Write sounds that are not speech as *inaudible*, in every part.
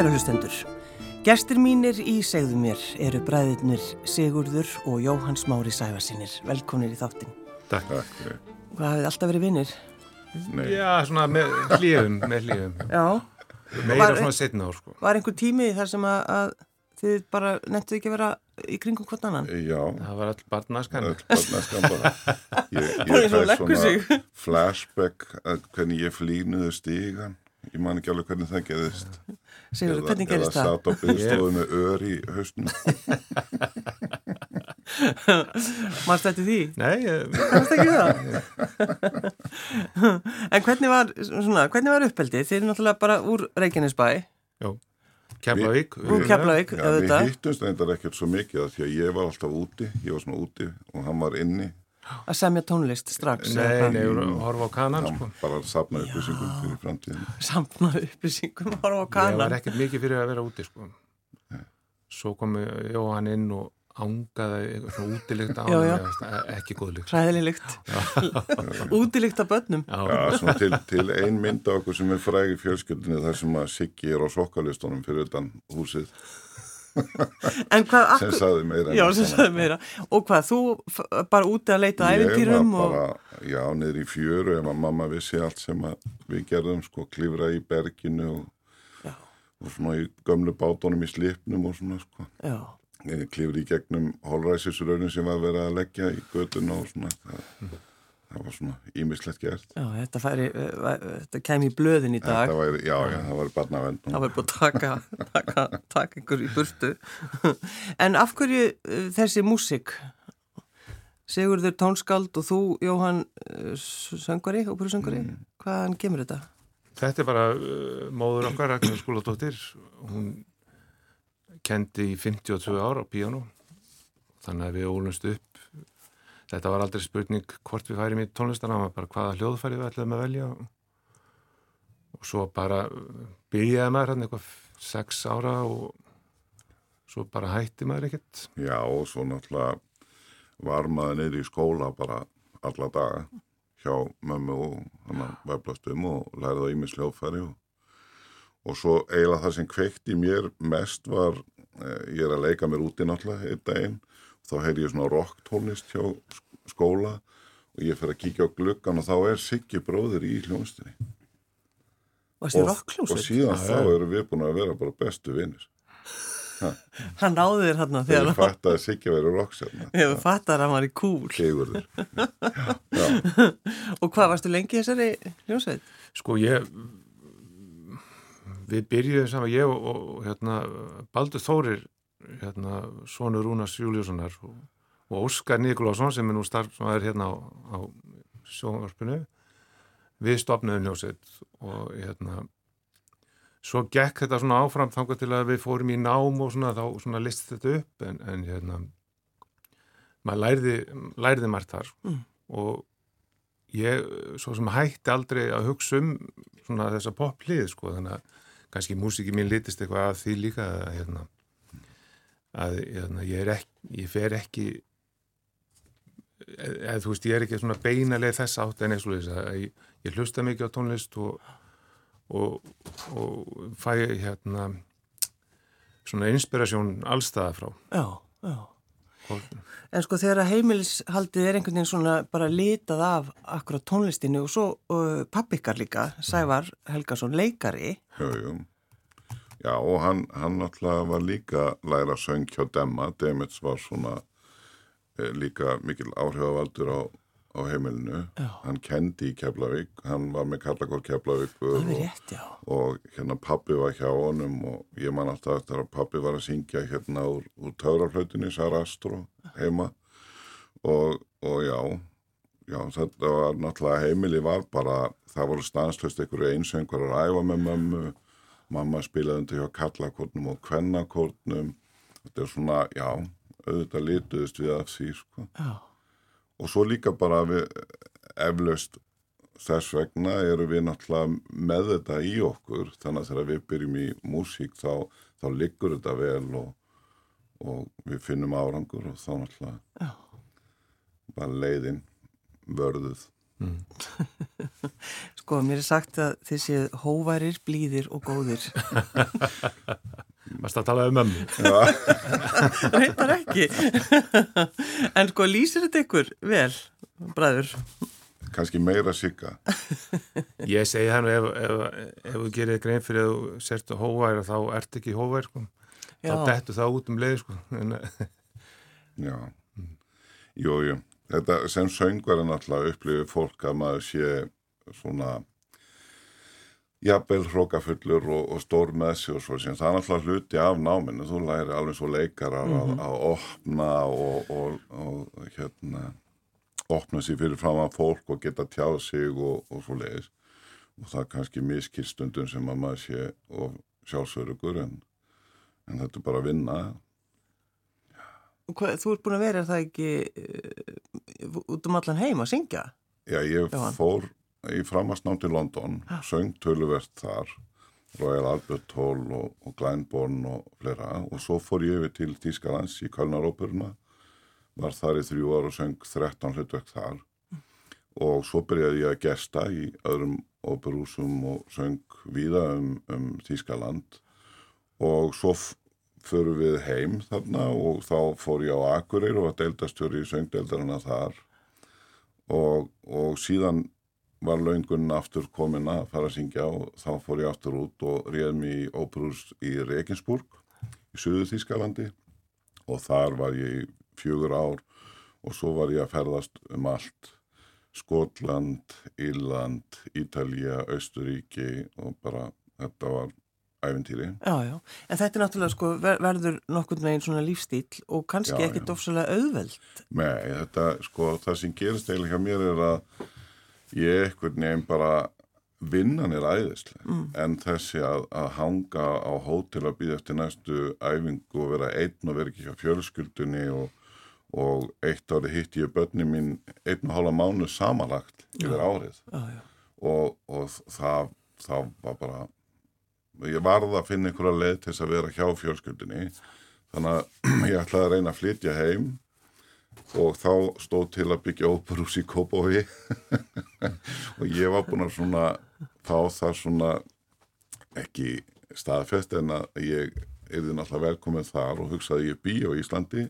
Kæru hlustendur, gestir mínir í segðu mér eru bræðirnir Sigurður og Jóhann Smári Sæfarsinir. Velkonir í þáttin. Takk. Takk. Hvað hafið alltaf verið vinnir? Nei, Já, svona með hlíðum, með hlíðum. Já. Meira Var- svona setna ár, sko. Var einhver tími þar sem að, að þið bara nettuð ekki að vera í kringum hvort annan? já, Það var all barnaskan. öll barnaskan bara. *laughs* Ég, Bara eins og fæ leggur sig. flashback að hvernig ég flýnuði stígan. Ég man ekki alveg hvernig það gerðist. Sigurður, hvernig gerist Eða það? satt á byrðstofu með ör í hausnum. *laughs* Marst þetta því? Nei, Kannast ekki það? *laughs* en hvernig var, svona, hvernig var uppeldið? Þið eru náttúrulega bara úr Reykjanesbæ, já, Keflavík. úr Keflavík, Já, við auðvitað. hittumst reyndar ekkert svo mikið að því að ég var alltaf úti. Ég var svona úti og hann var inni. Að semja tónlist strax. Nei, nei, horfa á kanan, sko. bara sapnaði upplýsingum fyrir framtíðinu. *laughs* Samna upplýsingum var á Ég var kanan. ekkert mikið fyrir að vera úti, sko. Svo kom Jóhann inn og ángaði útilikt á e- ekki góðlikt. Hræðilegt. *laughs* *laughs* Útilikt af börnum. Já, Já, svona til, til ein mynd á okkur sem er fræg í fjölskyldinni þar sem að Siggi er á sokkalistunum fyrir utan húsið *laughs* hvað, sem saði meira já, sem sagði meira. Og hvað, þú bara úti að leita æfintýrum og... já, niður í fjöru ef að mamma vissi allt sem að við gerðum sko, klifra í berginu og, og svona í gömlu bátunum í slipnum og svona sko. Klifra í gegnum holræsisraunin sem var verið að leggja í göduna og svona. Það, það var svona ímislegt gert já, þetta færi, uh, þetta kæmi í blöðin í dag. Var, já, já, það var barnavend Það var búið að taka, taka, taka ykkur í burtu. *laughs* En af hverju uh, þessi músik? Sigurður tónskáld og þú, Jóhann, uh, söngvari, óperusöngvari, Mm. hvaðan kemur þetta? Þetta er bara uh, móður okkar, Ragnar Skúladóttir. Hún kendi í 52 ár á píano. Þannig að við ólumst upp. Þetta var aldrei spurning hvort við færim í var bara hvaða hljóðfæri við ætlaðum að velja. Og svo bara uh, byrjaði maður hann eitthvað sex ára og svo bara hætti maður ekkert. Já, og svo náttúrulega var maður niður í skóla bara alla daga hjá mömmu og hann að væflastum og lærið á ímis hljóðfæri og, og svo eiginlega það sem kveikti í mér mest var, eh, ég er að leika mér úti náttúrulega einn daginn, þá heyri ég svona rocktónlist hjá sk- skóla og ég fer að kíkja á gluggan og þá er Siggi bróðir í hljónstinni og, og síðan þá erum við búin að vera bara bestu vinnir Hann náði þér hérna þegar þegar ég fatt að Siggi verið rockstjarnar Ég fattar að hann var í kúl. Sigurður. *laughs* Já, Og hvað, varstu lengi í þessari hljómsveit? Sko ég við byrjuðum saman ég og, og hérna Baldur Þórir hérna sonur Rúnars Júliussonar og, og Óskar Nikolásson sem er nú starf sem er hérna á, á sjónvarpinu við stopnaðum hljósett og hérna svo gekk þetta svona áfram þangað til að við fórum í nám og svona þá svona listi þetta upp en, en hérna maður lærði, lærði margt þar Mm. og ég svo sem hætti aldrei að hugsa um svona þessa poplið sko þannig að kannski músiki mín litist eitthvað að því líka að hérna að hérna, ég er ekki ég fer ekki eða þú veist ég er ekki svona beinalega þess átt en eins og þess að ég, ég hlusta mikið á tónlist og, og, og fæ hérna svona inspirasjón allstaða frá Já, já. og, En sko þegar að heimilishaldið er einhvern veginn svona bara litað af akkurat tónlistinu og svo uh, pappikar líka, Sævar Helgason, leikari. jú. Já, og hann, hann náttúrulega var líka læra söng hjá Demma. Demets var svona eh, líka mikil áhrifavaldur á, á heimilinu. Já. Hann kendi í Keflavík, hann var með Karlakór er og, rétt, og hérna pappi var hjá honum og ég man alltaf eftir að pappi var að syngja hérna úr, úr tauraflautinni, Sarastro, heima og, og já, já, þetta var náttúrulega heimili var bara, það voru stanslust einhverju einsöngur að ræfa með mömmu, mamma spilaði undir hjá kallakórnum og kvennakórnum, þetta er svona, já, auðvitað lituðust við að því, sko. Og svo líka bara við eflaust þess vegna eru við náttúrulega með þetta í okkur. Þannig að þegar við byrjum í músík þá, þá liggur þetta vel og, og við finnum árangur og þá náttúrulega bara leiðin vörðuð *laughs* Sko, mér er sagt að þið séu hóværir, blíðir og góðir. Varst að tala um mömmu? *laughs* Reyndar ekki. *laughs* en sko, lýsir þetta ykkur vel, bræður? kannski meira sigga Ég segi nú ef, ef, ef þú gerir grein fyrir að þú sérstu hóværi þá ert ekki hóværi sko. þá Já. dettu það út um leið sko. en, Já, jú, jú. Þetta sem söngvar er náttúrulega upplifið fólk að maður sé svona jafnvel hrókafullur og, og stór með sig og svo sem. Það er náttúrulega hluti af náminu, þú læri alveg svo leikarar að, að opna og, og, og hérna opna sig fyrir fram að fólk og geta tjáð sig og, og svo leiðis og það er kannski miskilstundum sem að maður sé og sjálfsörugur en, en þetta er bara að vinna. Hvað, þú ert búin að vera er það ekki út um allan heim að syngja? Já, ég Jóhann. fór í framhansnám til London, Já. söng töluvert þar, Royal Albert Hall og, og Glyndebourne og fleira og svo fór ég yfir til Tískalands í Kölnaróperuna, var þar í þrjú ára og söng 13 hlutverk þar og svo byrjaði ég að gesta í öðrum óperúsum og söng víða um, um Tískaland og svo förum við heim þarna og þá fór ég á Akureyri og var deildastjóri í söngdeildarana þar. Og, og síðan var laungun aftur komin að fara að syngja og þá fór ég aftur út og réð mig í óperús í Regensburg í Suðu Þískalandi og þar var ég fjögur ár og svo var ég að ferðast um allt. Skotland, Írland, Ítalía, Austuríki og bara þetta var æventýri. Já, já. En þetta er náttúrulega sko ver verður nokkurn veginn svona lífstíl og kannski ekkert ofsalega auðveld. Nei, þetta, sko, það sem gerist eiginlega hjá mér er að ég eitthvað nefn bara vinnan er æðislega, Mm. en þessi að, að hanga á hótel að býða eftir næstu æfingu og vera einn og vera ekki hjá fjölskyldunni og, og eitt ári hitti ég börni mín einn og hálfa mánu samanlagt yfir árið Já, já. og, og það, það var bara ég varð að finna einhverja leið til þess að vera hjá fjölskyldinni þannig að *clears throat* ég ætlaði að reyna að flytja heim og þá stóð til að byggja óperús í Kópói *laughs* og ég var búin að svona fá það svona ekki staðfest en að ég erði náttúrulega velkomin þar og hugsaði ég bý á Íslandi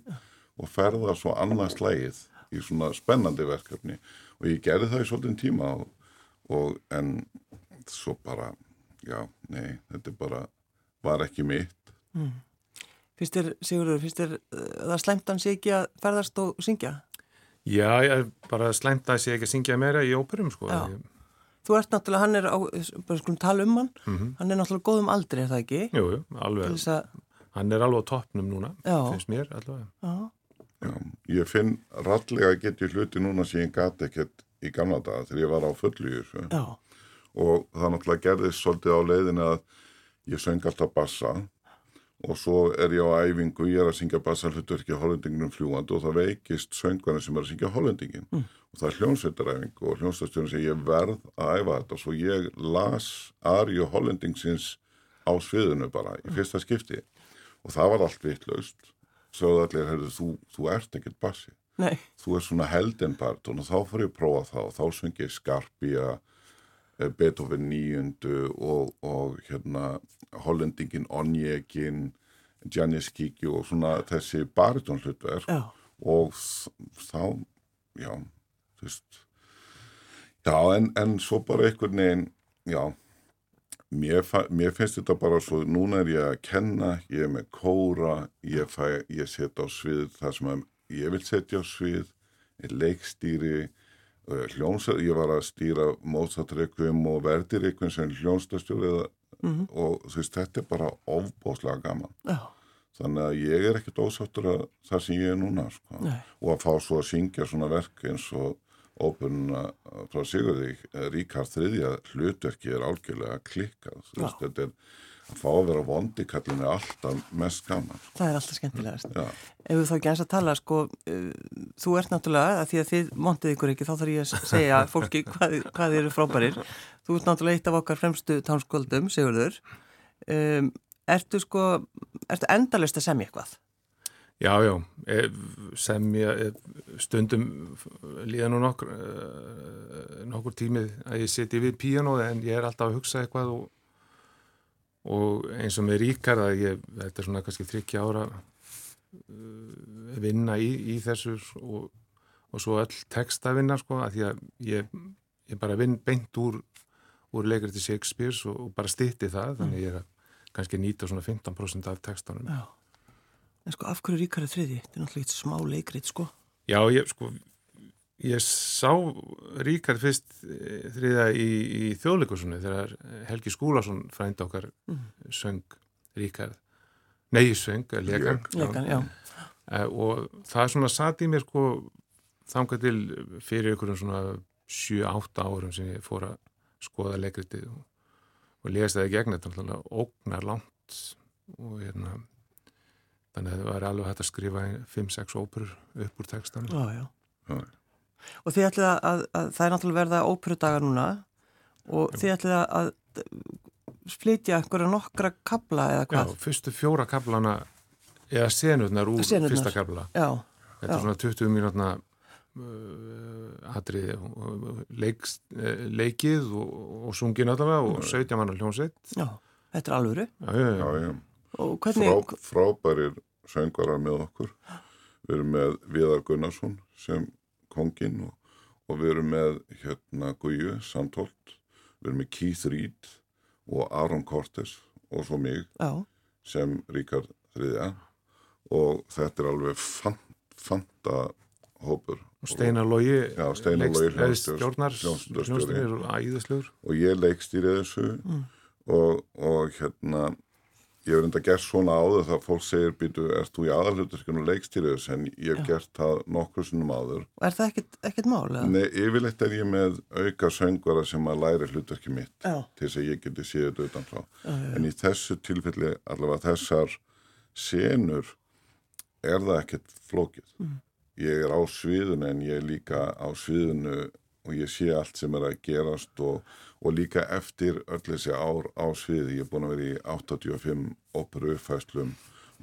og ferða svo annað slægið í svona spennandi verkefni. Og ég gerði það í svolítinn tíma og, og en svo bara já, nei, þetta bara var ekki mitt Finnst þér, Sigurður, finnst þér uh, það slæmt hann sé ekki að ferðast og syngja? Já, ég bara slæmt að sé ekki að syngja meira í óperum sko. Já. Ég, Þú ert náttúrulega, hann er á, bara skulum tala um hann, Mhm. hann er náttúrulega góðum aldri, er það ekki? jú, jú, alveg að, hann er alveg á toppnum núna, Já. finnst mér allavega. já, Já, ég finn rallega að get ég hluti núna sem ég gat ekkert í gamla daga þegar ég var á fullu í þessu já, og það náttúrulega gerðist svolítið á leiðinu að ég söng alltaf bassa. Og svo er ég á æfingu, ég er að syngja bassa hlutverki hollendingunum fljúandi og það veikist söngvarnir sem er að syngja hollendingin Mm. og það er hljónsveitaræfingu og hljónstastjórn sem ég verð að æfa þetta. Svo ég las Arju hollendingsins á sviðinu bara í fyrsta skipti. Og það var allt vitlaust. Sögðu allir, heyrðu, þú, þú ert ekkert bassi. Nei, þú er svona heldinpart og þá fór ég að prófa það og þá söng ég Skarpía eh, Beethoven níundu og, og hérna Hollendingin Onjekin Janis Kiki og svona þessi baritónhlutverk og þá, já, þú veist já, en, en svo bara einhvern veginn, já mér, mér finnst þetta bara svo, núna er ég að kenna, ég er með kóra, ég, fæ, ég set á svið það sem að ég vil setja á svið, ég leikstýri, uh, hljónsað, ég var að stýra Mozart-requiem og Verdi-requiem sem hljónstastjórið mhm, og þú veist, þetta er bara ofbóðslega gaman. já, Þannig að ég er ekkert ósáttur að það sem ég er núna, sko. Og að fá svo að syngja svona verk eins og óperuna frá Sigurði, Ríkard þriðja hlutverki er algjörlega klikkað. Þetta er að fá að vera vondi kallin er alltaf mest gaman. Sko. það er alltaf skemmtilegast. Já, Ef við þá ekki eins að tala, sko, uh, þú ert náttúrulega, að því að þið montið ykkur ekki, þá þarf ég að segja *laughs* fólki hvað, hvað eru frábærir. Þú ert náttúrulega eitt af okkar fremstu tánskvöldum, Sigurður. Um, ertu sko, ertu endalist að semja eitthvað? Já, já, sem ég stundum líða nú nokkur, nokkur tímið að ég seti við píanóði en ég er alltaf að hugsa eitthvað og, og eins og með ríkar að ég, þetta er svona kannski þryggja ára vinna í, í þessu og, og svo öll textavinna sko að því að ég, ég bara vinn beint úr, úr leikur til Shakespeare og, og bara stitti það, þannig ég er að kannski nýta svona 15% af textanum. Já. En sko, af hverju ríkari þriði? Þetta er náttúrulega eitt smá leikrit, sko. Já, ég, sko, ég sá ríkari fyrst eh, þriða í, í þjóðleikursunni þegar Helgi Skúlason frændi okkar mm. söng ríkari. Nei, söng, lekan. Lekan, já. Uh, og það svona satt í mér, sko, þangað til fyrir einhverjum svona 7-8 árum sem ég fór að skoða leikritið og, og lesa það í gegn, þetta er alltaf ógnar langt og hérna þannig að það var alveg hægt að skrifa 5-6 óperur upp úr textanum Já, já, já. Og þið ætlið að, að, að það er náttúrulega verða óperudagar núna. Og þið ætlið að flytja einhverja nokkra kabla eða hvað? Já, fyrstu fjóra kablana eða senurnar úr senurnar. fyrsta kabla Já Þetta er svona 20 mínútna uh, atrið leikst, uh, leikið og, og sungin allavega og 17 mann á hljómsveit. Já, þetta er alvöru. Já, já, já, já. Hvernig... Frá, frábærir söngvarar með okkur. Við erum með Viðar Gunnarsson sem kongin og, og við erum með hérna Guju Sandholt við erum með Keith Reed og Aron Cortes og svo mig Já. sem Ríkard þriðja og þetta er alveg fant, fanta hópur og Steinar Lógi hljónstjóri og ég leikstýri þessu mm. og, og hérna ég hef reynda gert svona áður það að fólk segir býtu, erst þú í aðalhuturskjörnum leikstýriðis en ég hef Já. gert það nokkur sinnum áður og Er það ekkit, ekkit mál? Nei, yfirleitt er ég með auka söngvara sem að læri hluturki mitt Já. til þess að ég geti séð þetta utan frá en í þessu tilfelli allavega þessar senur er það ekkert flókið mm. ég er á sviðinu en ég er líka á sviðinu og ég sé allt sem er að gerast og, og líka eftir öll þessi ár á sviði, ég er búin að vera í 85 óperu uppfæslum,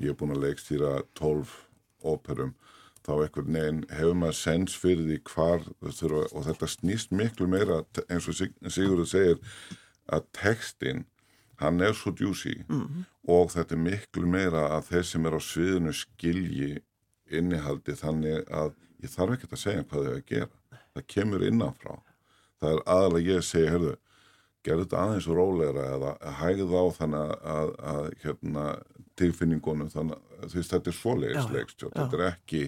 ég er búin að leikstýra 12 óperum, þá eitthvað neginn hefur maður sens fyrir því hvar þurfa, og þetta snýst miklu meira eins og Sigurður segir að textin, hann er svo djúsi mm -hmm. og þetta er miklu meira að þeir sem er á sviðinu skilji innihaldi þannig að ég þarf ekki að segja hvað þau að gera það kemur innanfrá. Það er aðalega ég að segja, hörðu gerðu þetta aðeins róleira eða hægðu á þannig að, að, að hérna, tilfinningunum þannig að veist þetta er svoleiðisleikst þetta er ekki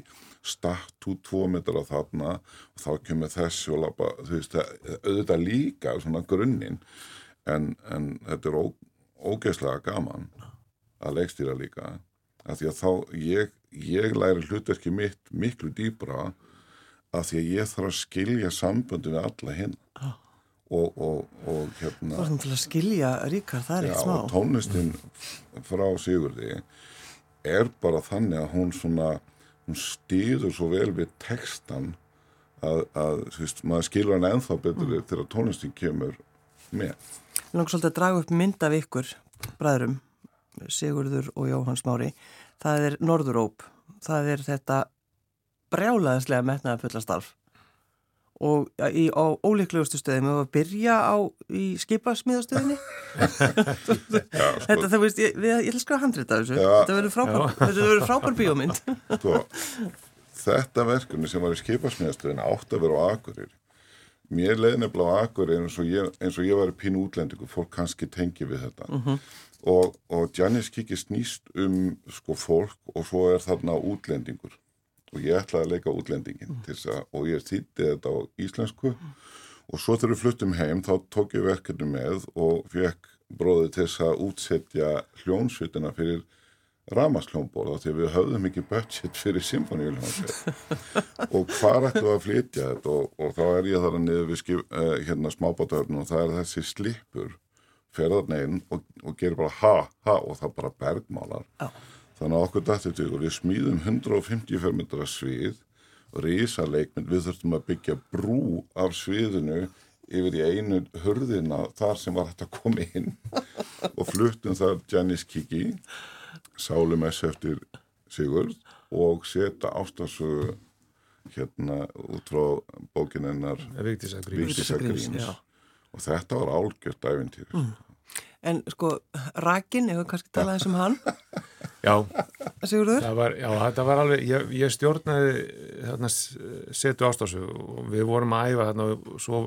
statt út tvo metrar á þarna og þá kemur þessi og lappa, auðvitað líka svona grunninn en, en þetta er ó, ógeðslega gaman að leikstýra líka. Að því að þá ég, ég læri hlutverki mitt miklu dýbra að því að ég þarf að skilja samböndu við alla hinn. Ah. og, og, og hérna Það er til að skilja ríkar, það er eitt smá og tónlistin frá Sigurði er bara þannig að hún svona hún stýður svo vel við textan að, að veist, maður skilur hann enþá betur mm. þegar tónlistin kemur með. Langar svolítið að draga upp mynd af ykkur bræðurum, Sigurður og Jóhann Smári. Það er Norðuróp. Það er þetta brjálaðislega metnaða fulla starf. Og í, á ólíklegustu stöðum við að byrja á í skipasmíðastöðinni. *laughs* Þetta það veist ég, við, ég ætla að skrifa handrita þessu. Já. þetta verður frábær, frábær bíómynd. *laughs* Sko, þetta verkefni sem var í skipasmíðastöðinni átt að vera á Akureyri. Mér leiði nefnilega á Akureyri eins og ég, eins og ég var í pínu útlendingu fólk kannski tengi við þetta. Mhm. -huh. og, og Janis kikið snýst um sko fólk og svo er þarna útlendingur og ég ætlaði að leika útlendingin mm. að, og ég þýtti þetta á íslensku mm. og svo þegar við fluttum heim þá tók ég verkefni með og fekk bróði til þess að útsetja hljónsvitina fyrir ramasljónborða því við höfðum ekki budget fyrir symfóníuljónsvit *laughs* og hvað ættum við að flytja þetta og, og þá er ég þar að niður við skip, uh, hérna smábátörnum og það er þessi slipur ferðarneginn og, og gerir bara ha ha og það bara bergmálar oh. Þannig að okkur dætti til og við smíðum 150 fermetra svið, reysa leikmynd, við þurftum að byggja brú af sviðinu yfir í einu hörðina þar sem var hægt að koma inn *laughs* og fluttum þar Janis Kiki, sálum S eftir Sigurd og setja ástasögu hérna út frá bókinennar Vigdísa Gríms Vigdísa Gríms, Gríms já. og þetta var álgjört æfintýr mm. En sko, Rakin, ef við kannski tala þessum hann, *laughs* Já, Sigurður? það var, já, þetta var alveg, ég, ég stjórnaði þarna setu ástásu og við vorum að æfa þarna og svo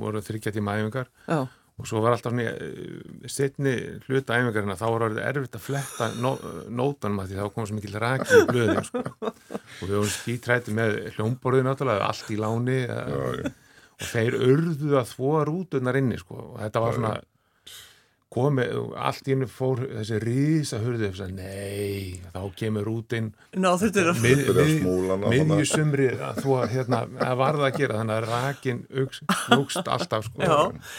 voru þryggja tíma æfingar Já, og svo var alltaf svona eh, setni hluta æfingarina, þá var orðið erfitt að fletta nó, nótanum að því þá kom svo mikil raki í blöðin sko. og við vorum skítrætti með hljómborðið náttúrulega, allt í láni já, já. og þeir urðu að þvóa rútunar inni sko. og þetta var svona komið, allt í hennu fór þessi rísa hurðu og sagði, nei, þá kemur rútin ná þurftur að... mið, Byrja að mið, smúla hana miðju þarna. sumri að þú að hérna, að varða að gera þannig að rakin hugst alltaf sko. Já,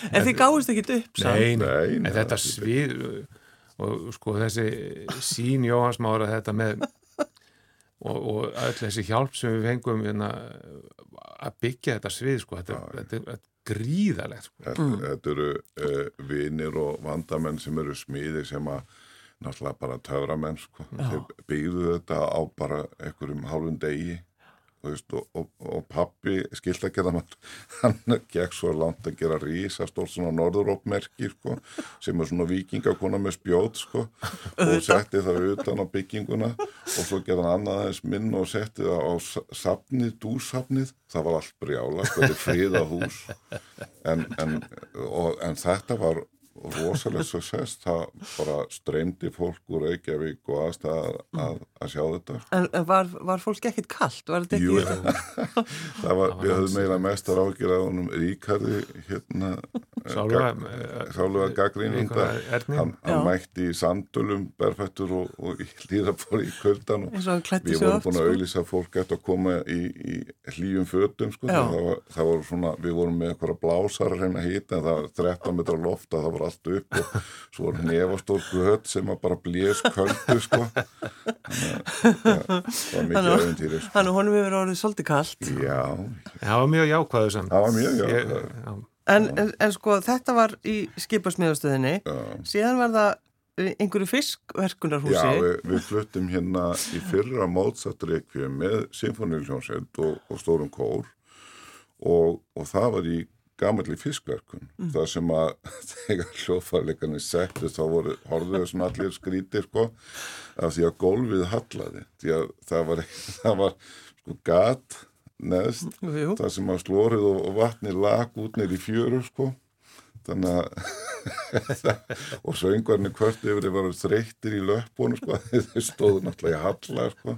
en þið gáðist ekki upp, sann? Nei, nei, en þetta svið og sko þessi sín Jóhanns Mára þetta með og, og öll þessi hjálp sem við fengum hérna, að byggja þetta svið sko, þetta, þetta, þetta er gríðalegt sko. Þetta, þetta eru uh, vinir og vandamenn sem eru smiði sem að náttúrulega bara töframenn sko. þeir byggðu þetta á bara einhverjum hálfum degi veist, og, og, og pappi skiltagerðamann *laughs* hann gekk svo langt að gera rísastórt svona norðurópmerki sko, sem er svona vikingakona með spjót sko, og setti það utan á bygginguna og svo gerði hann annað aðeins minn og setti það á sa- safnið, dúsafnið það var allt brjála, þetta er friða hús. En, en, og, en þetta var rosalega success, það bara streymdi fólk úr Reykjavík og aðstæðar að, að sjá þetta En, en var, var fólk ekkit kallt? Var þetta Jú, ekki... *laughs* það var, við höfum meira mestar ágjur á honum Ríkardi hérna sáluga gaggrínunda einhverja Erni. hann, hann mætti í sandölum berfættur og, og í hlýrafóri í kvöldan og við vorum búin að sko. auðlýsa fólk eftir að koma í, í hlýjum fötum sko, það var, það var svona, við vorum með eitthvað blásar að hýta en það var 13 metra loft að það var allt upp og svo var nefastór gött sem að bara blés köldu sko þannig að það var mikið öðventýri sko. Þannig að honum hefur orðið svolítið kallt. Já, það var mjög jákvæðu samt það var mjög Ég- jákvæður. já. En, en, en sko, þetta var í skipasmiðastöðinni. Síðan var það einhverju fiskverkunarhúsi. Já, við, við fluttum hérna í fyrra Mozart-reikvið með symfóniuljónsett og, og stórum kór og, og það var í gamalli fiskverkun. Mm. það sem að *laughs* þegar hljóðfærleikarnir settu þá voru, horfðu þessum allir skrítir sko, af því að gólfið hallaði, því að það var, *laughs* það var sko gat neðst, Jú, jú. það sem að slórið og, vatni lag út neyri fjöru sko. Þannig að *laughs* og söngvarnir hvert yfir þeir varu þreyttir í löpunum sko þeir stóðu náttúrulega í halla sko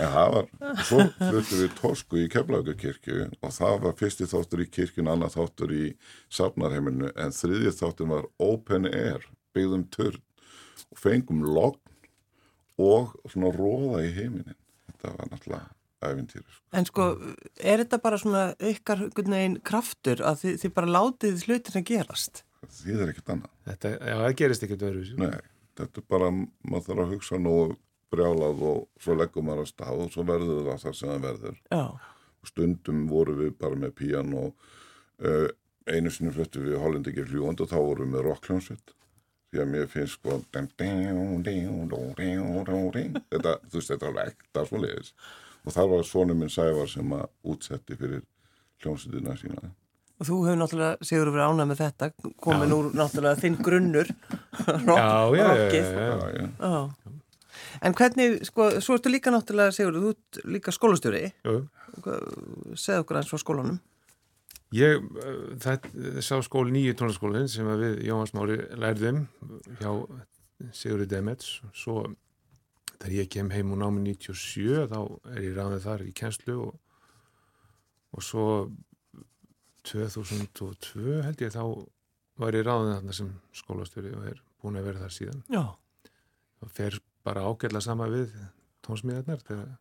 en það var, svo fluttum við Tosku í Keflaugakirkju og það var fyrsti þáttur í kirkjun, annað þáttur í safnarheimilinu en þriðið þáttur var Open Air, byggðum turn og fengum logn og svona róða í heiminin þetta var náttúrulega æfintýri sko. En sko, er þetta bara svona ykkar veginn kraftur að þið, þið bara látið hlutin að gerast? það er ekkert annað Þetta, já, það gerist ekkert öðru Nei, þetta er bara, maður þarf að hugsa nú brjálað og svo leggum maður að stað og svo verður það það sem það verður. Já. Og stundum voru við bara með pían og uh, einu sinni fluttu við Hollendikir hljúand og þá voru við með rockljónsveit. Því að mér finnst sko þetta, þú veist, þetta er alveg ekta svo leiðis. Og þar var svonum minn Sævar sem að útsetti fyrir hljónsveitina sína. Og þú hefur náttúrulega, Sigur, verið ánað með þetta, komin Já. úr náttúrulega þinn grunnur, rock, Já, já, já, rockið. já, já. Já, já. Já. En hvernig, sko, svo ertu líka náttúrulega, Sigur, þú ert líka skólastjóri, Jú. segð okkur eins frá skólanum. Ég, uh, þetta sá skóli nýju tónlaskólinn sem við Jóhann Smári lærðum hjá Sigurði Demets svo þegar ég kem heim úr námi 97 þá er ég ráðið þar í kenslu og, og svo 2002 held ég þá var ég ráðið þarna sem skólastjóri og er búin að vera þar síðan Já. og fer bara ágætla sama við tónsmiðarnar þegar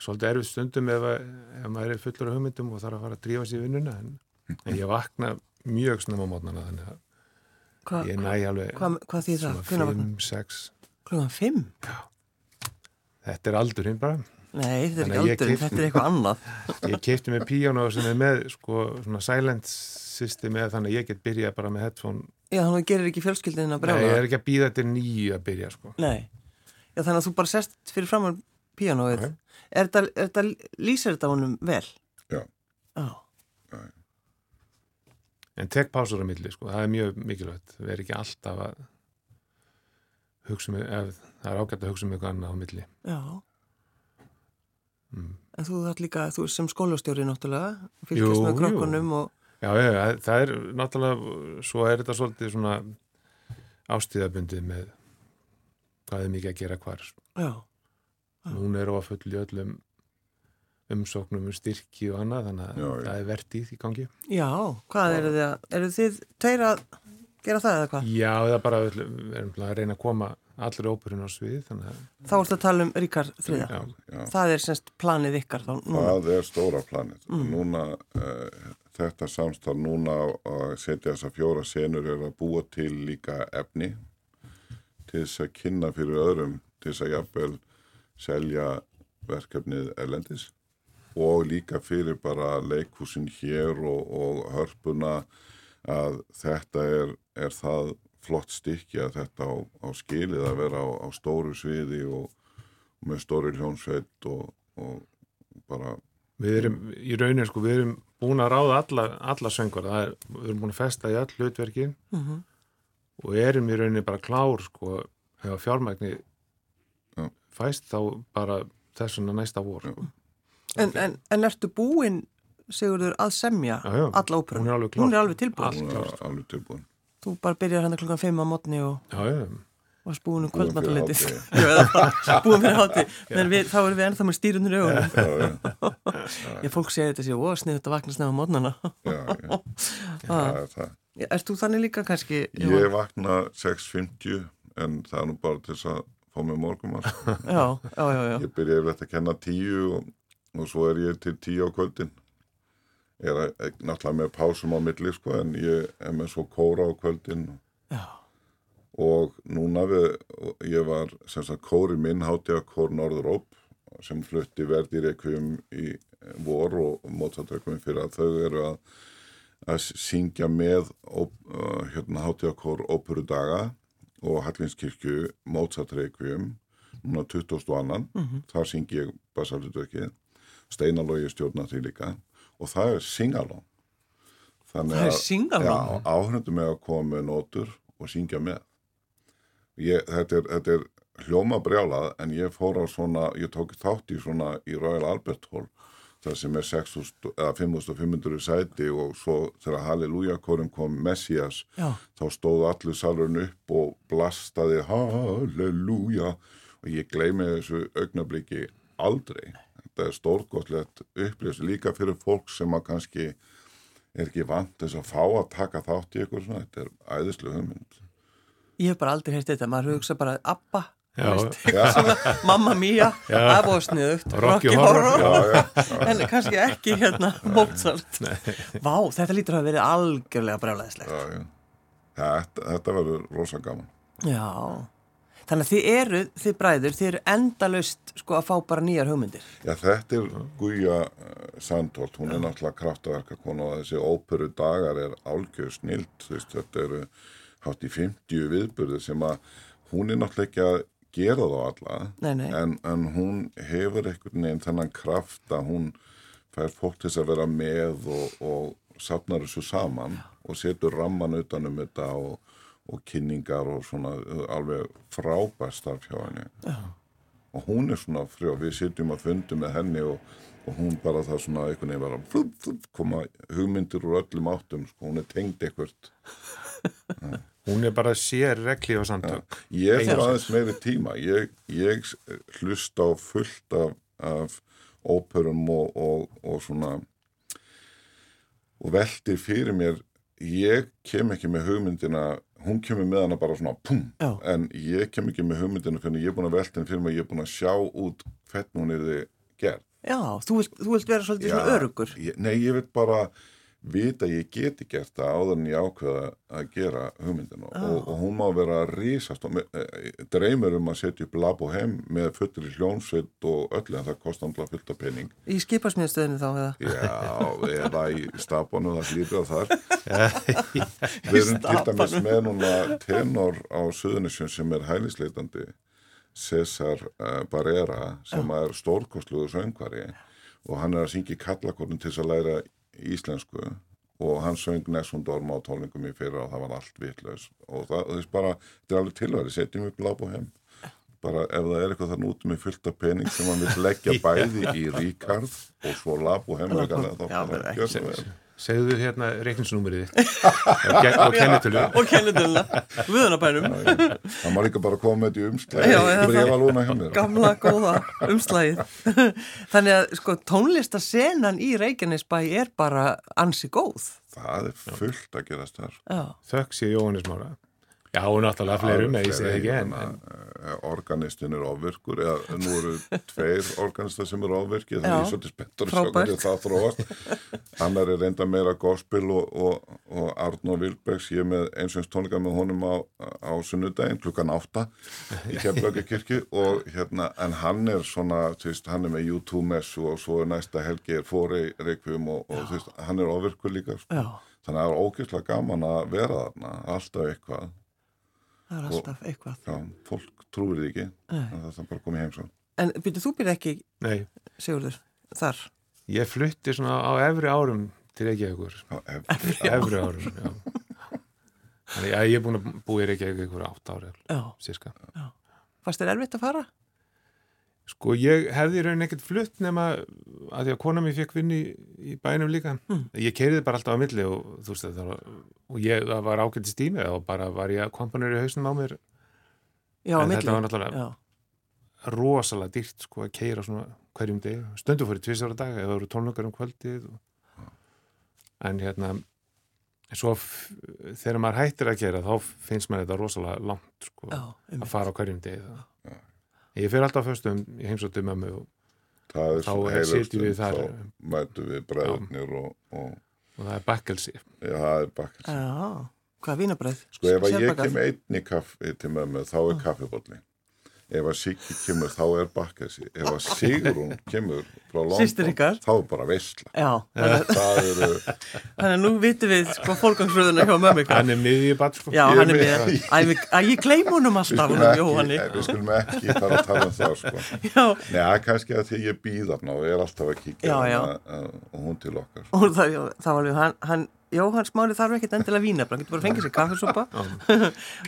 svolítið erfið stundum ef, að- ef maður er fullur af hugmyndum og þarf að fara að drífa sér í vinnuna en, en ég vakna mjög snemma á mótnana þannig að Hva, ég næ alveg þýð það? svona 5, 6 Klugan 5? þetta er aldurinn bara Nei, þetta er ekki aldurinn, þetta er eitthvað annað. *laughs* ég keipti með píjánu sem er með sko, svona silent system eða þannig að ég get byrjað bara með headphone Já, þannig að þú gerir ekki fjölskyldin að Nei, ég er ekki að býða til nýju að byrja sko. Nei. Já, þannig að þú bara sest fyrir framann píanóið. Ok. Er þetta, er þetta, lýsir þetta honum vel? Já. Já. En tek pásur á milli, sko, það er mjög mikilvægt. Við erum ekki alltaf að hugsa um, ef það er ágætt að hugsa um eitthvað annað á milli. Já. Mm. En þú þarf líka, þú er sem skólastjóri náttúrulega, fylgjast með jú. krokkunum og, Já, já, já, það er náttúrulega, svo er þetta svolítið svona ástíðabundið með hvað er mikið að gera hvar. já, Hún er á full í öllum umsóknum um styrki og annað, þannig að Já, það er vertið í gangi. já, hvað eru þið að, eru þið tveir að gera það eða hvað? Já, það er bara, við erum að reyna að koma allir óperinn á svið, þannig að, Þá ertu að tala um Ríkar þriða. já, Já. Það er semst planið ykkar þá núna. Það er stóra planið. Núna, uh, þetta samstarf núna að setja þessa fjóra senur er að búa til líka efni til þess að kynna fyrir öðrum, til þess að jafnvel selja verkefnið erlendis. Og líka fyrir bara leikhúsin hér og, og hörpuna að þetta er, er það flott stykki að þetta á, á skilið að vera á, á stóru sviði og með stóri hljónsveit og, og bara við erum í raunin, sko, við erum búin að ráða alla, alla söngur, það er, við erum búin að festa í all hlutverkin. Mhm. Og erum í rauninni bara klár, sko, ef fjármægni Já. fæst þá bara þessuna næsta vor, sko. En, en, en ertu búinn, Sigurður, að semja Já, já. alla óperum? Hún er alveg alveg tilbúin. Þú bara byrjar hann klukkan 5 á mótni og Já, já, varst búin um. *laughs* Já, bara búin fyrir *laughs* hátti. Men við, þá erum við ennþá með stýrunur í augunum. *laughs* Já, já, fólk segir þetta séu, ó, snið þetta vakna snið á mótnana. já, já. Er það. Erst þú þannig líka kannski? Ég vakna 6.50 en það er nú bara til þess að fá mig. Já, já, já, já. Ég byrja yfirleitt að kenna 10 og, og svo er ég til 10 á kvöldin. Ég er náttúrulega með pásum á milli sko en ég er með svo kóra á kvöldin Já, og núna við, ég var sem sagt kóri minn hátíða kór Norðuróp sem flutti verði reikvum í vor og mótsatökum fyrir að þau eru að, að syngja með uh, hérna, hátíða kór óperu daga og Hallinskirkju mótsatökum núna 20. annan. Þar syngi ég basalutverkið Steinalógi stjórna því líka. Og það er singalón Þannig er að- singalong? Áhörndu með að koma með nótur og syngja með ég, þetta, er, þetta er hljóma brjálað en ég fór á svona, ég tók þátt í svona í Royal Albert Hall þar sem er 6.000 eða 5.500 sæti og svo þegar Halleluja korum kom Messias já, þá stóð allir salurinn upp og blastaði Halleluja og ég gleymi þessu augnabliki aldrei. Þetta er stórgóðlegt upplýs líka fyrir fólk sem að kannski er ekki vant þess að fá að taka þátt í eitthvað svona. Þetta er æðislu hugmynd. Ég hef bara aldrei heyrt þetta. Maður hugsa bara, Abba, *laughs* Mamma Mia, Já. það var sniðugt, Rocky Horror. Já, já, *laughs* en kannski ekki hérna Mozart. Vá, þetta lítur að hafa verið algjörlega já. Þetta, þetta verður rosa gaman. Já, þannig að þið eru, þið bræður, þið eru endalaust sko að fá bara nýjar hugmyndir. Já, þetta er Guja Sandholt, hún er náttúrulega kraftaverkakona og þessi óperu dagar er álgjör snilt, þú veist, þetta eru hátt í 50 viðburði sem að hún er náttúrulega ekki að gera þá alla, Nei, nei. En, en hún hefur einhvern veginn þennan kraft að hún fær fólk til að vera með og, og safnar þessu saman og setur ramman utanum þetta og, og kynningar og svona alveg frábær starf hjá henni. Já. Og hún er svona frjó, við sitjum að fundi með henni og, og hún bara það svona einhvern veginn bara flup, flup, koma hugmyndir úr öllum áttum, sko, hún er tengd eitthvað. Hún er bara sér regli og samtök. Ég Einu þarf aðeins meiri tíma. Ég, ég hlusta á fullt af, af óperum og, og, og svona og veldi fyrir mér ég kem ekki með hugmyndina hún kemur með hana bara svona pum, Já. en ég kem ekki með hugmyndina fyrir ég er búin að velta henni fyrir mig, ég er búin að sjá út hvernig hún er þið gerð Já, þú vilt, þú vilt vera svolítið svona örugur. ég, Nei, ég vil bara vita að ég geti gert það áður en ég ákveða að gera hugmyndina. Og, og hún má vera risast og me- eh, dreymir um að setja upp lab og heim með fullri hljónsveit og öllu en það kostar náttúrulega fullt af pening. Í skipasmiðstöðinu þá eða? Já, eða í stafbánu það hlýtur að þar. *laughs* Við erum til dæmis með núna tenor á Suðunisjön sem er hælisleitandi Cesar uh, Barrera sem er stórkostluður söngvari. Og hann er að syngja kallakornum til þess að læra íslensku og hann söng Nessun Dorma á tólningum í fyrir og það var allt vitlaus. Og það, veist bara, þetta er alveg tilværi setjum upp láp og heim. Bara ef það er eitthvað þann út með fullt af pening sem hann vil leggja *laughs* bæði í Ríkard og svo lap og heim þá bara bara gjör svo vel Segðu hérna reikningsnúmerið þitt. Og kennitölu. Og kennitölu viðunabænum Það má líka bara koma með þetta í Já, umslæði gamla góða umslægið *laughs* þannig að sko tónlistasenan í Reykjanesbæ er bara ansi góð. Það er fullt að gerast þar. Já, Þökk sé Jóhannes Mára Já, og náttúrulega fleirum, ég segi ekki? en, en en Organistin er ofvirkur. Eða nú eru tveir organistar sem eru ofvirki þannig Já. ég er svolítið spenntur að sjá hvernig það þróast. Annar er reynda meira gospel og, og, og Arnór Vilbergs. Ég er með einsveins tónleika með honum á, á sunnudaginn klukkan átta í Keflaugakirkju og hérna en hann er svona, þú veist, hann er með YouTube messu og svo er næsta helgi er fóri reikvum og, og þú veist, hann er ofvirkur líka sko. já, þannig að það er ógeðslega gaman að vera þarna alltaf eitthvað það er alltaf eitthvað. Já, fólk trúir því ekki. Það er bara komið heim svo en byrju, þú byrja ekki, nei, Sigurður þar, ég flutti svona á efri árum til Reykjavíkur. Já, ef, Efri árum, já. Þannig að ég er búin að búa í Reykjavík ykkur átt ári, já, sírska fannst þér erfitt að fara? Sko ég hefði í raunin ekkert flutt nema að því að kona mér fekk vinni í, í bænum líka. Ég keiriði bara alltaf á milli og þú veist það var, og ég, það var ágættist tími og bara var ég að kompanur í hausnum á mér. Já, á En milli. þetta var náttúrulega- já, rosalega dýrt sko að keira svona hverjum deg, stundu fyrir tvisar á dag eða það eru tónleikar um kvöldið og... en hérna svo þegar maður hættir að keira þá finnst maður þetta rosalega langt sko, já, að fara á hverjum deg ég fer alltaf föstum í heimsóttu mömmu og, er Þá er- sitjum við þar. þá mætu við bræðnir og, og og það er bakkelsi. Já, það er bakkels já, hvað vínabröð? sko ef ég kem einn í kaffi til mömmu þá er kaffibotli ef að Siggi kemur þá er bakkelsi ef að Sigrún kemur frá London þá er bara veistla Já, þannig, að nú vitum við sko fólkangsröðuna hjá mömmu hann er miðið sko. Með, með- að ég, gleym honum við alltaf, við skulum ekki fara að tala um það sko. Já, Nei, það er kannski að því ég býð þarna og ég er alltaf að kíkja Já, já. þarna, og hún til okkar og það, það var alveg, hann, hann Jóhann Smári þarf ekkert endilega vína, hann getur bara fengið sér kaffisopa.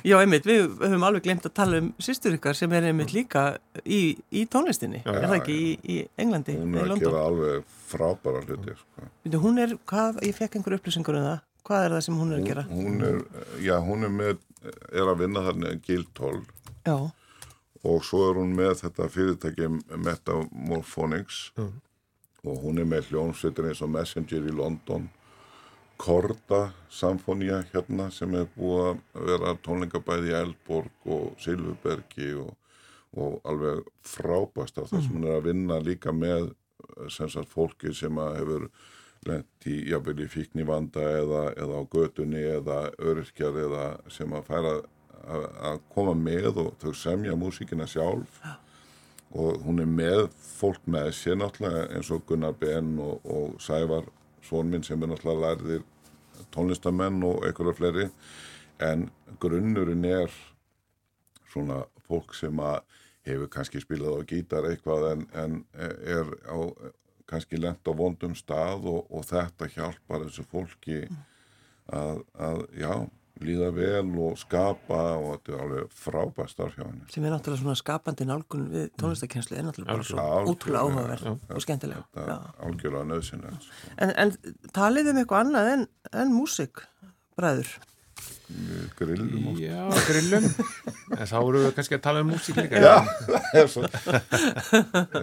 Já, *laughs* einmitt, við höfum alveg glemt að tala um sýstur ykkar sem er einmitt líka í, í tónlistinni, Já, er það ekki, í, í Englandi, hún í er að London. gera alveg frábæra hluti sko. Hún er, hvað, ég fekk einhver upplýsingur um það, hvað er það sem hún er að gera? hún, hún er, já, hún er með er að vinna þarna Guildhall Já, og svo er hún með þetta fyrirtæki Metamorphonics Mm. og hún er með hljónsveitir eins og Messenger í London Korda Samfonía hérna sem er búið að vera tónleikabæði í Eldborg og Silfurbergi og, og alveg frábæst af það sem hún er að vinna líka með sem sagt fólki sem að hefur lent í, jáfnvel í fíkni vanda eða, eða á götunni eða öryrkjar eða sem að færa að, að koma með og þau semja músíkina sjálf. Og hún er með fólk með sér náttúrulega eins og Gunnar Ben og, og Sævar svon minn sem er náttúrulega lærðir tónlistamenn og einhverja fleiri. En grunnurinn er svona fólk sem að hefur kannski spilað á gítar eitthvað en, en er á kannski lent á vondum stað og, og þetta hjálpar þessu fólki að, að já, líða vel og skapa og þetta er alveg frábært starf hjá henni. sem er náttúrulega svona skapandi nálgun við tónlistakenslu, er náttúrulega bara svo ótrúlega áhugaverð og skemmtilega. Algjörlega nöðsynlegt. Sko. En, en talið um eitthvað annað en, en músik, bræður? Grillum og Já, grillum en þá eru við kannski að tala um músík líka Já, *laughs* er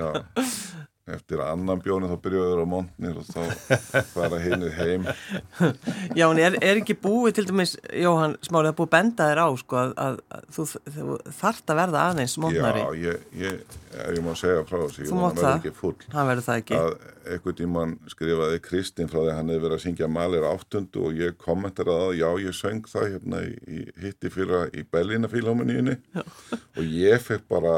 Já Eftir annan bjóni þá byrjuður á montnir og þá *laughs* fara hinnir heim Já, en er, er ekki búið til dæmis, Jóhann Smárið, að búið að benda þér á, sko, að, að, að þú, þú þart að verða aðeins mótnari. Já, ég, ég, ég má segja frá þessu Þú mátt að það. Hann verður það ekki. að einhvern tímann skrifaði Kristinn frá því að hann hefði verið að syngja Malir áttundu og ég kommenteraði að já, ég söng það hérna í, í hitti fyrra í Berlína fílhámaníunni og ég fekk bara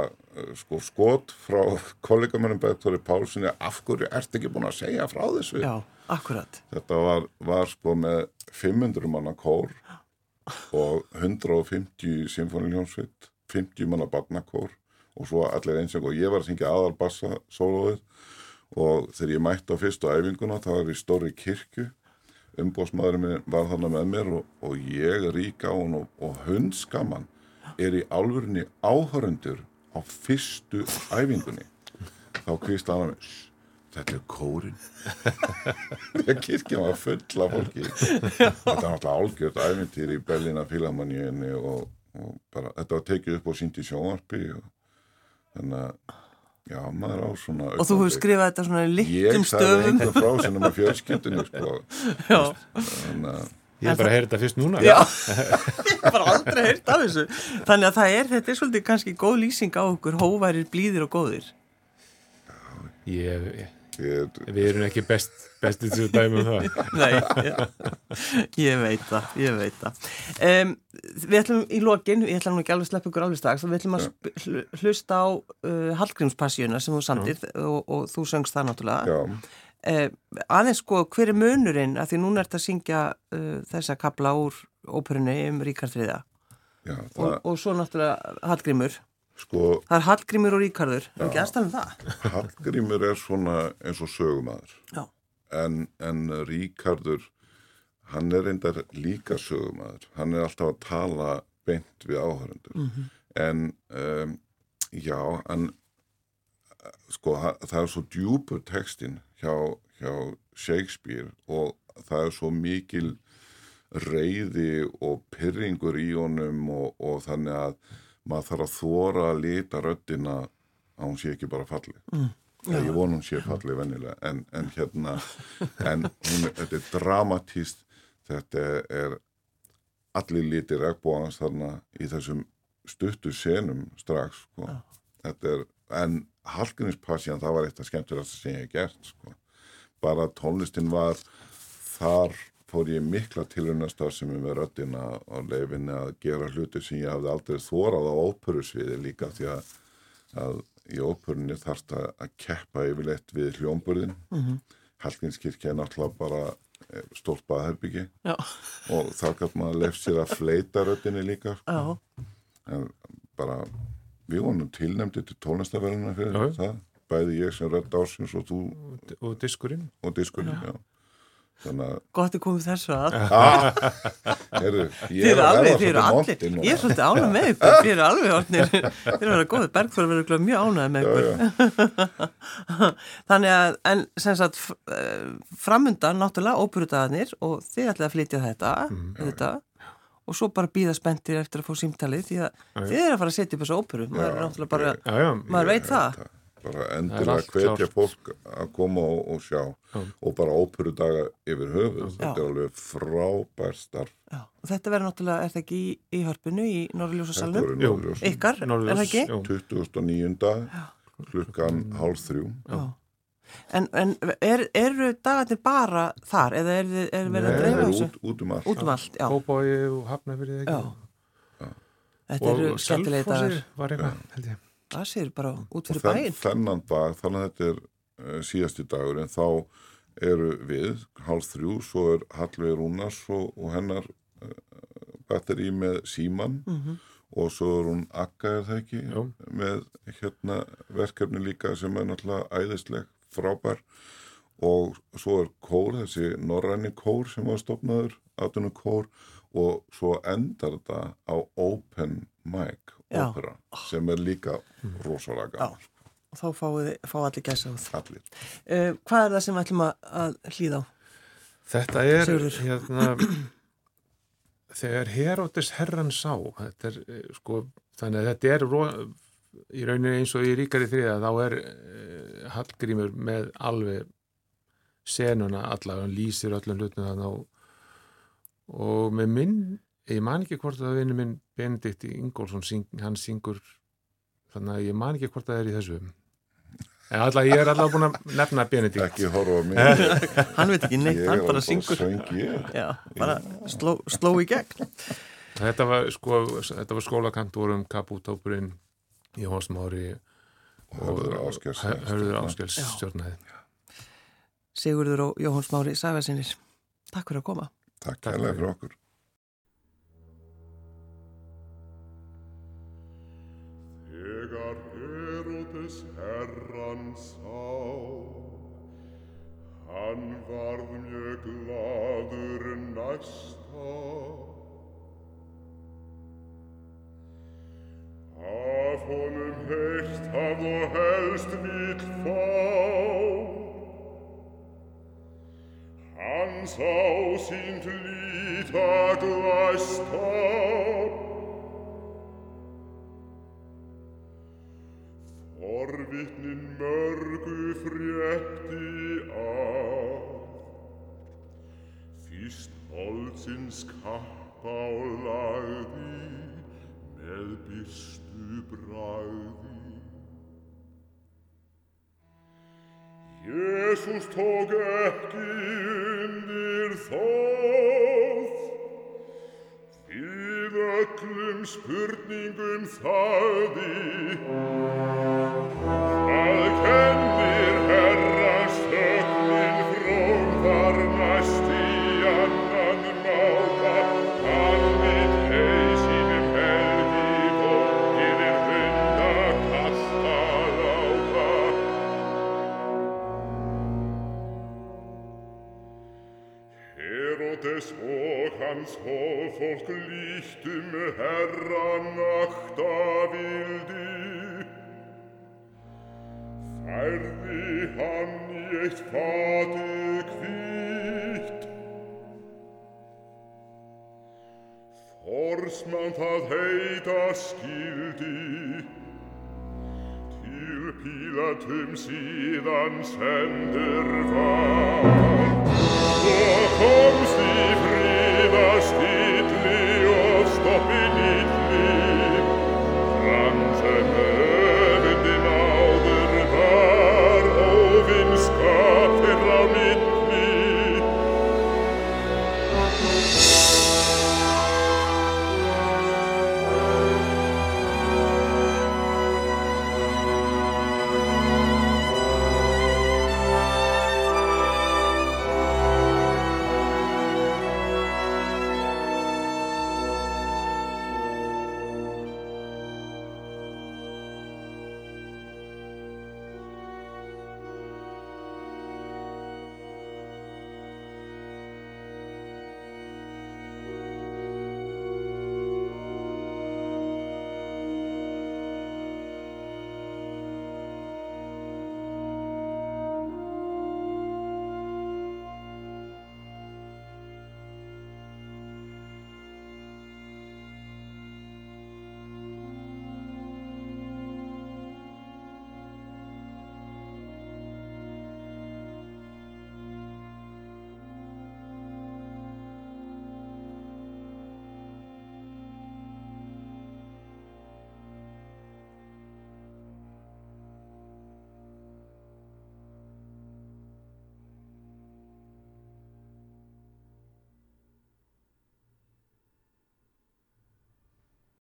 sko skot frá *laughs* kollegamennum Bergþóri Pálssoni af hverju ert ekki búin að segja frá þessu? Já, akkurat. þetta var, var sko með 500 manna kór og 150 symfóniljónsvitt 50 manna barnakór og svo allir einseng og ég var að syngja aðal bassa sólóðið og þegar ég mætti á fyrstu æfinguna það var í stóri kirkju. Umbóðsmaðurinn var þannig með mér og, og ég rík á hann og, og hundskaman er í álfurinni áhörundur á fyrstu æfingunni þá kvist hann að mér þetta er kórin *laughs* þegar kirkjan var full af fólki. Þetta var náttúrulega álgjört æfintýr í Berlína Fílamanníunni og, og bara, þetta var tekið upp og sínt í sjónvarpi og þannig að já, maður á svona og þú hefur skrifað þetta svona í litlum ég sagði einhver frá sinni með fjölskyldinu sko. Þannig að Ég hef bara heyrið þetta fyrst núna. Já, *laughs* ég hef bara aldrei heyrt af þessu. Þannig að það er, þetta er svolítið kannski góð lýsing á okkur, hóværir, blíðir og góðir. Ég, ég, ég, við erum ekki best, bestið til að dæma um það. *laughs* Nei, ég, ég veit það, ég veit það. Um, Við ætlum í lokin, ég ætlum ekki alveg að sleppa ykkur alveg strax Við ætlum að hlusta á uh, Hallgrímspassíuna sem þú samtir og, og þú söngst það náttúrulega. Já, uh, Aðeins sko, hver er munurinn? Að því núna ert að syngja uh, þessa kapla úr óperunni um Ríkard Friða já, og, og svo náttúrulega Hallgrímur. Sko Það er Hallgrímur og Ríkardur, er ekki aðstæðan um það? Hallgrímur er svona eins og sögumæður Já. en, en Ríkardur hann er reyndar líka sögumæður hann er alltaf að tala beint við áhörundur Mhm. en um, já en sko það er svo djúpur textin hjá, hjá Shakespeare og það er svo mikil reyði og pyrringur í honum og, og þannig að maður þarf að þóra að lita röddina að hún sé ekki bara falli mm. ég von hún sé falli vennilega en, en hérna en hún, þetta er dramatíst þetta er allir litir regnbóðans þarna í þessum stuttu senum strax sko. þetta er en Hallgrímspassjan það var eitt af skemmtilegast sem ég hef gert sko. bara tónlistin var þar fór ég mikla tilrunastar sem er með röddina á leifinni að gera hluti sem ég hafði aldrei þórað á óperusviði líka því að, að í óperunni þarfst að, keppa yfirleitt við hljómburðin mm. -hmm. Hallgrímskirkja er náttúrulega bara eh, stórt baðherbyggi og þá gæt maður lefst sér að fleita röddinni líka sko. en bara við vonum tilnæmdi til tónlistaverðina fyrir Já. það bæði ég sem rödd ásins og þú Og diskurinn. og diskunni já. þannig að gott er komið þessu að. Heyrðu, Þið ég er eru að alveg, allir montinn Ég er svolítið ánað með ykkur, þið eru alveg orðnir Þið eru að vera góðið, Bergþór verður mjög ánað með já, ykkur. já, *laughs* Þannig að, en sem sagt eh, framundan náttúrulega óperudagarnir og þið ætlaði að flytja þetta, þetta og svo bara býða spenntir eftir að fá símtalið því að þið eru að fara að setja upp þessu óperu maður er náttúrulega bara, Já, já. maður veit það bara er allt hvetja fólk að koma og, og sjá og bara óperudaga yfir höfuð þetta er alveg frábær starf Já, og þetta verður náttúrulega, er það ekki í, í hörpunu í. Norðurljós. Ykkar, er það ekki? jú. 29. klukkan hálf þrjú Já. En, en er, eru dagarnir bara þar eða er, er verið að það dreifa er þessu? út, út um allt Út um allt, já. Kópái og Hafnafyrði já. ekki. Þetta eru skemmtilegi dagar. Selfossi var eitthvað, held ég. Það séur bara út og fyrir þenn, bæinn. þennan dag, þannig að þetta er uh, síðasti dagur en þá eru við hálf þrjú, svo er Hallvegi Rúnars og, og hennar uh, batteri með síman Mhm. og svo er hún Akka er það ekki Jú. með hérna verkefni líka sem er náttúrulega æðisleg frábær og svo er kór, þessi norræni kór sem var stopnaður, aðtunum kór og svo endar þetta á open mic Já. opera sem er líka rosalega Já. gaman, Og þá fáið, fá allir gæsa út. allir Uh, hvað er það sem við ætlum að, að hlýða á? Þetta er Sigurður. hérna þegar Herótis herran sá þetta er eh, sko þannig að þetta er ro, í rauninni eins og í ríkari þriða þá er uh, Hallgrímur með alveg senuna alla, hann lýsir öllum hlutum þannig og, og með minn ég man ekki hvort að vinnu minn Benedikt Ingólfsson, syng, hann syngur þannig að ég man ekki hvort að það er í þessu en alla, ég er allavega búin að nefna Benedikt ekki horfa mig *laughs* Hann veit ekki neitt, hann bara syngur. Já, bara sló, sló í gegn. Þetta var, sko, þetta var skólakantorum, kapútópurinn, Jóhann Smári og hörður Áskjels stjórnaði. Sigurður og Jóhann Smári Sæfarsinir. Takk fyrir að koma. takk kærlega fyrir okkur Þegar Þegar Herodes herran sá, hann varð mjög gladur næsta. Af honum heyrst hafð og helst vill fá, hann sá sínt líta glæsta. Forvitnin mörgu frétti að Fyrst holdsins kappa á lagði með byrstu bragði. Jésús tók ekki undir þóð Við öllum spurningum þáði skildi Til Pilatum sidan sender var. Wo kommst